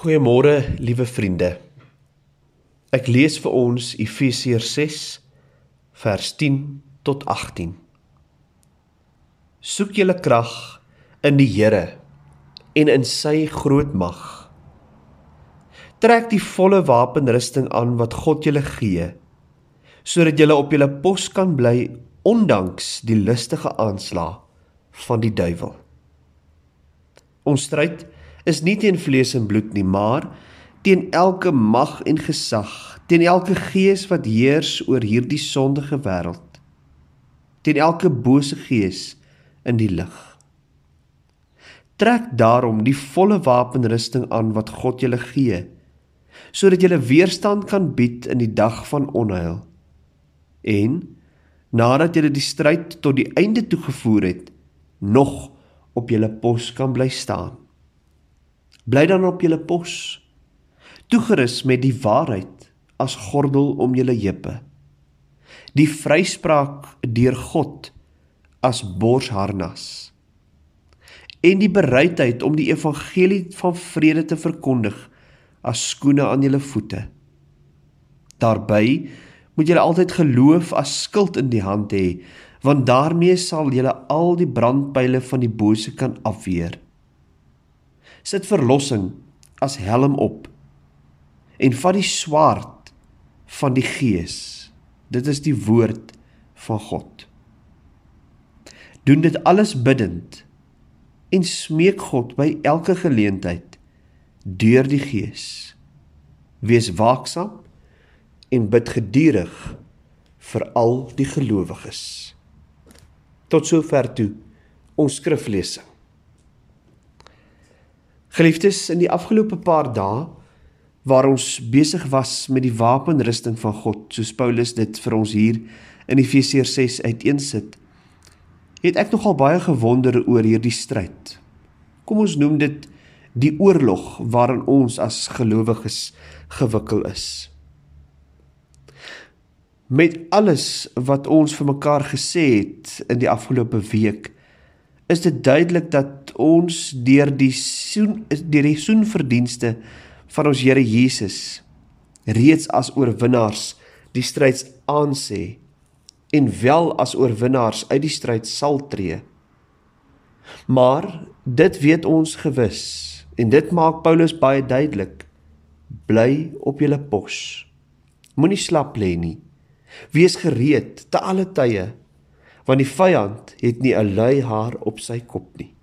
Goeiemôre, liewe vriende. Ek lees vir ons Efesiërs 6 vers 10 tot 18. Soek julle krag in die Here en in sy groot mag. Trek die volle wapenrusting aan wat God julle gee, sodat julle op julle pos kan bly ondanks die listige aanslag van die duiwel. Ons stryd is nie teen vlees en bloed nie, maar teen elke mag en gesag, teen elke gees wat heers oor hierdie sondige wêreld, teen elke bose gees in die lig. Trek daarom die volle wapenrusting aan wat God julle gee, sodat julle weerstand kan bied in die dag van onheil. En nadat julle die stryd tot die einde toe gevoer het, nog op julle pos kan bly staan. Bly dan op julle pos, toegerus met die waarheid as gordel om julle heupe. Die vryspraak deur God as borsharnas. En die bereidheid om die evangelie van vrede te verkondig as skoene aan julle voete. Daarby moet julle altyd geloof as skild in die hand hê, want daarmee sal julle al die brandpyle van die bose kan afweer sit verlossing as helm op en vat die swaard van die gees. Dit is die woord van God. Doen dit alles bidtend en smeek God by elke geleentheid deur die gees. Wees waaksaam en bid gedurig vir al die gelowiges. Tot sover toe ons skriflesing Geliefdes, in die afgelope paar dae waar ons besig was met die wapenrusting van God, soos Paulus dit vir ons hier in Efesiërs 6 uiteensit, het ek nogal baie gewonder oor hierdie stryd. Kom ons noem dit die oorlog waarin ons as gelowiges gewikkel is. Met alles wat ons vir mekaar gesê het in die afgelope week, is dit duidelik dat ons deur die soen deur die soenverdienste van ons Here Jesus reeds as oorwinnaars die stryd aansê en wel as oorwinnaars uit die stryd sal tree. Maar dit weet ons gewis en dit maak Paulus baie duidelik. Bly op julle pos. Moenie slap lê nie. Wees gereed te alle tye want die vyand het nie 'n lui haar op sy kop nie.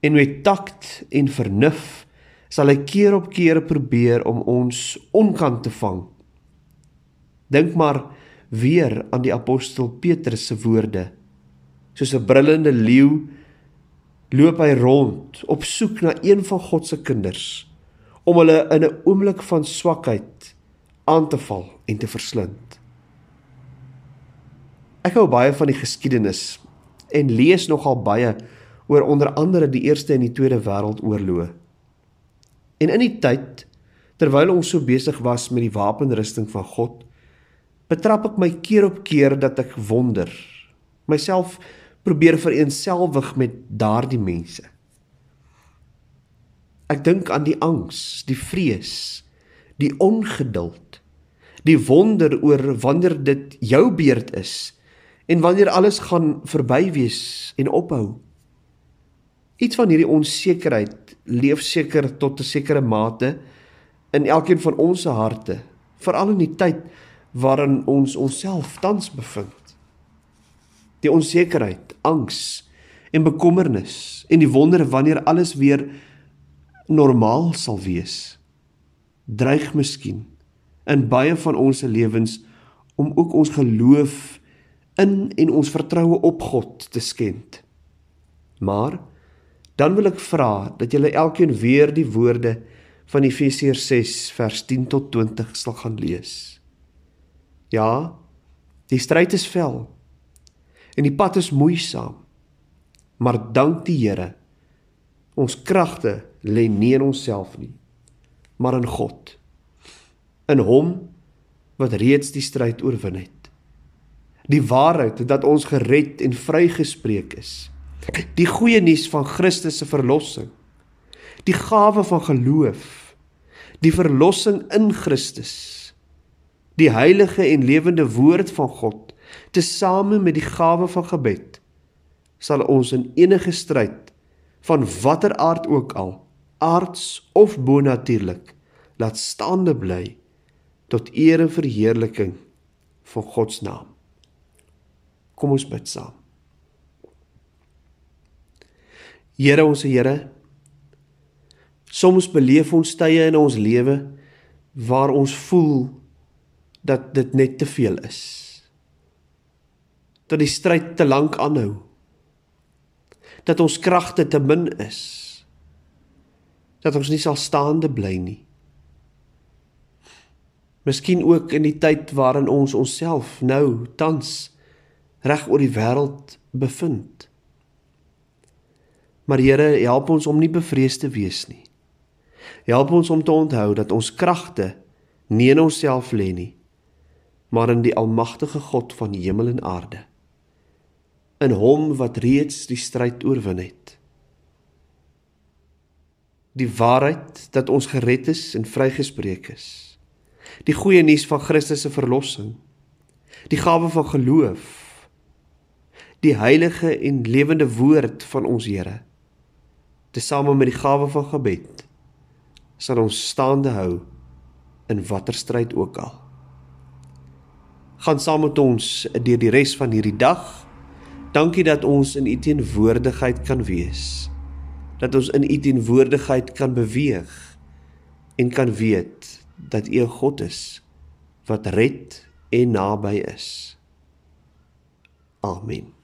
En met takt en vernuf sal hy keer op keer probeer om ons onkant te vang. Dink maar weer aan die apostel Petrus se woorde. Soos 'n brullende leeu loop hy rond op soek na een van God se kinders om hulle in 'n oomblik van swakheid aan te val en te verslind. Ek hou baie van die geskiedenis en lees nogal baie oor onder andere die Eerste en die Tweede Wêreldoorloë. En in die tyd terwyl ons so besig was met die wapenrusting van God, betrap ek my keer op keer dat ek wonder, myself probeer vereenselwig met daardie mense. Ek dink aan die angs, die vrees, die ongeduld, die wonder oor wanneer dit jou beurt is en wanneer alles gaan verby wees en ophou. Iets van hierdie onsekerheid leef seker tot 'n sekere mate in elkeen van ons se harte, veral in die tyd waarin ons onsself tans bevind. Die onsekerheid, angs en bekommernis en die wonder wanneer alles weer normaal sal wees, dreig miskien in baie van ons se lewens om ook ons geloof in en ons vertroue op God te skend. Maar dan wil ek vra dat julle elkeen weer die woorde van Efesiërs 6 vers 10 tot 20 sal gaan lees. Ja, die stryd is vel en die pad is moeisaam. Maar dank die Here. Ons kragte lê nie in onsself nie, maar in God. In Hom wat reeds die stryd oorwin het die waarheid dat ons gered en vrygespreek is. Die goeie nuus van Christus se verlossing. die gawe van geloof, die verlossing in Christus, die heilige en lewende woord van God, tesame met die gawe van gebed, sal ons in enige stryd van watter aard ook al, aards of bonatuurlik, laat staande bly tot eer en verheerliking van God se naam. Kom ons bid saam. Here ons Here, soms beleef ons tye in ons lewe waar ons voel dat dit net te veel is. Dat die stryd te lank aanhou. Dat ons kragte te min is. Dat ons nie sal staande bly nie. Miskien ook in die tyd waarin ons onsself nou tans reg oor die wêreld bevind. Maar Here, help ons om nie bevrees te wees nie. Help ons om te onthou dat ons kragte nie in onsself lê nie, maar in die almagtige God van hemel en aarde. In Hom wat reeds die stryd oorwin het. Die waarheid dat ons gered is en vrygespreek is die goeie nuus van Christus se verlossing, die gawe van geloof, die heilige en lewende woord van ons Here, tesame met die gawe van gebed, sal ons staande hou in watter stryd ook al. Gaan saam met ons deur die res van hierdie dag. Dankie dat ons in U teenwoordigheid kan wees. Dat ons in U teenwoordigheid kan beweeg en kan weet dat U 'n God is wat red en naby is. Amen.